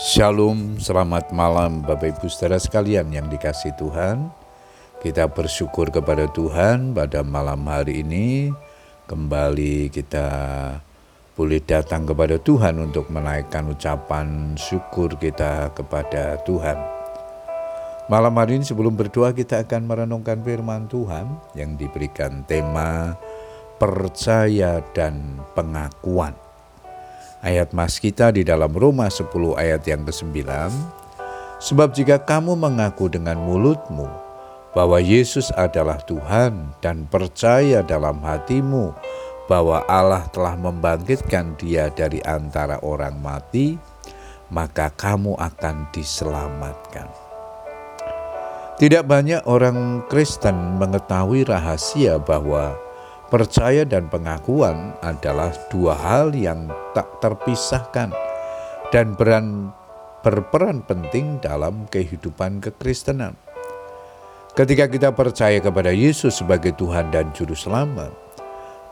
Shalom, selamat malam Bapak Ibu saudara sekalian yang dikasih Tuhan. Kita bersyukur kepada Tuhan pada malam hari ini kembali kita boleh datang kepada Tuhan untuk menaikkan ucapan syukur kita kepada Tuhan. Malam hari ini sebelum berdoa kita akan merenungkan firman Tuhan yang diberikan tema percaya dan pengakuan. Ayat mas kita di dalam Roma 10 ayat yang ke-9. Sebab jika kamu mengaku dengan mulutmu bahwa Yesus adalah Tuhan dan percaya dalam hatimu bahwa Allah telah membangkitkan dia dari antara orang mati, maka kamu akan diselamatkan. Tidak banyak orang Kristen mengetahui rahasia bahwa Percaya dan pengakuan adalah dua hal yang tak terpisahkan dan beran, berperan penting dalam kehidupan kekristenan. Ketika kita percaya kepada Yesus sebagai Tuhan dan Juru Selamat,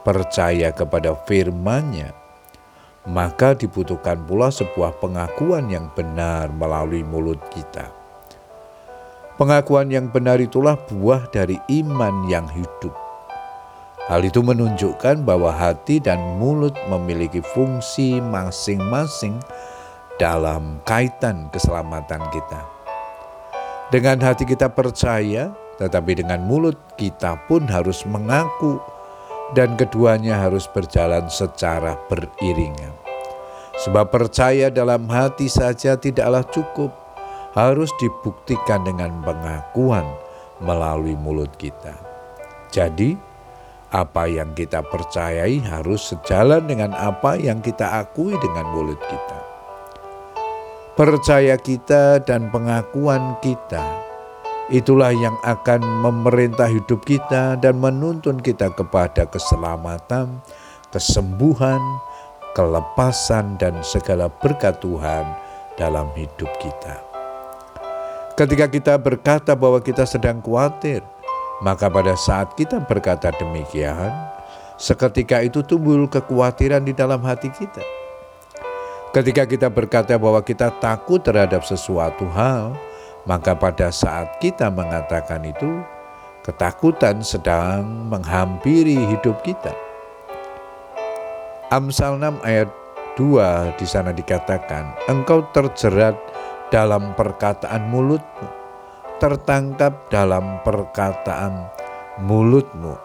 percaya kepada firman-Nya, maka dibutuhkan pula sebuah pengakuan yang benar melalui mulut kita. Pengakuan yang benar itulah buah dari iman yang hidup Hal itu menunjukkan bahwa hati dan mulut memiliki fungsi masing-masing dalam kaitan keselamatan kita. Dengan hati kita percaya, tetapi dengan mulut kita pun harus mengaku, dan keduanya harus berjalan secara beriringan. Sebab percaya dalam hati saja tidaklah cukup, harus dibuktikan dengan pengakuan melalui mulut kita. Jadi, apa yang kita percayai harus sejalan dengan apa yang kita akui dengan mulut kita. Percaya kita dan pengakuan kita itulah yang akan memerintah hidup kita dan menuntun kita kepada keselamatan, kesembuhan, kelepasan, dan segala berkat Tuhan dalam hidup kita. Ketika kita berkata bahwa kita sedang khawatir, maka pada saat kita berkata demikian, seketika itu tumbuh kekhawatiran di dalam hati kita. Ketika kita berkata bahwa kita takut terhadap sesuatu hal, maka pada saat kita mengatakan itu, ketakutan sedang menghampiri hidup kita. Amsal 6 ayat 2 di sana dikatakan, engkau terjerat dalam perkataan mulutmu tertangkap dalam perkataan mulutmu.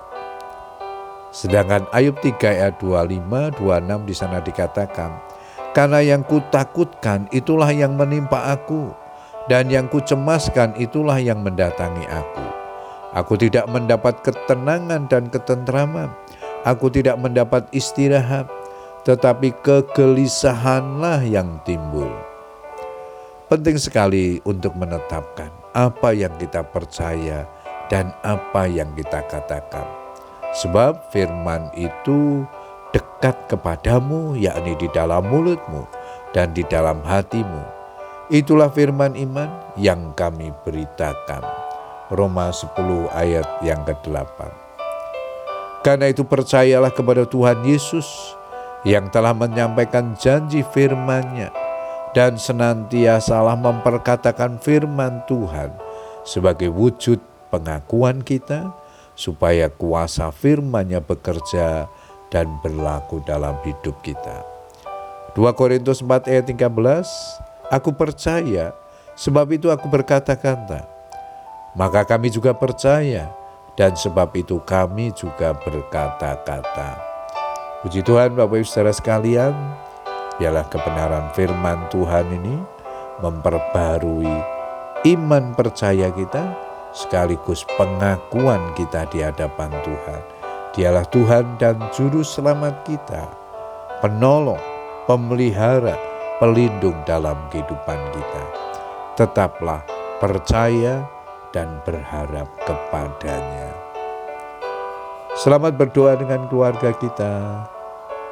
Sedangkan Ayub 3 ayat 25, 26 di sana dikatakan, Karena yang kutakutkan itulah yang menimpa aku, dan yang kucemaskan itulah yang mendatangi aku. Aku tidak mendapat ketenangan dan ketentraman, aku tidak mendapat istirahat, tetapi kegelisahanlah yang timbul. Penting sekali untuk menetapkan apa yang kita percaya dan apa yang kita katakan. Sebab firman itu dekat kepadamu, yakni di dalam mulutmu dan di dalam hatimu. Itulah firman iman yang kami beritakan. Roma 10 ayat yang ke-8. Karena itu percayalah kepada Tuhan Yesus yang telah menyampaikan janji firman-Nya dan senantiasalah memperkatakan firman Tuhan sebagai wujud pengakuan kita supaya kuasa firman-Nya bekerja dan berlaku dalam hidup kita. 2 Korintus 4 ayat 13, Aku percaya, sebab itu aku berkata-kata. Maka kami juga percaya, dan sebab itu kami juga berkata-kata. Puji Tuhan Bapak Ibu Saudara sekalian, Biarlah kebenaran firman Tuhan ini memperbarui iman percaya kita sekaligus pengakuan kita di hadapan Tuhan. Dialah Tuhan dan Juru Selamat kita, penolong, pemelihara, pelindung dalam kehidupan kita. Tetaplah percaya dan berharap kepadanya. Selamat berdoa dengan keluarga kita.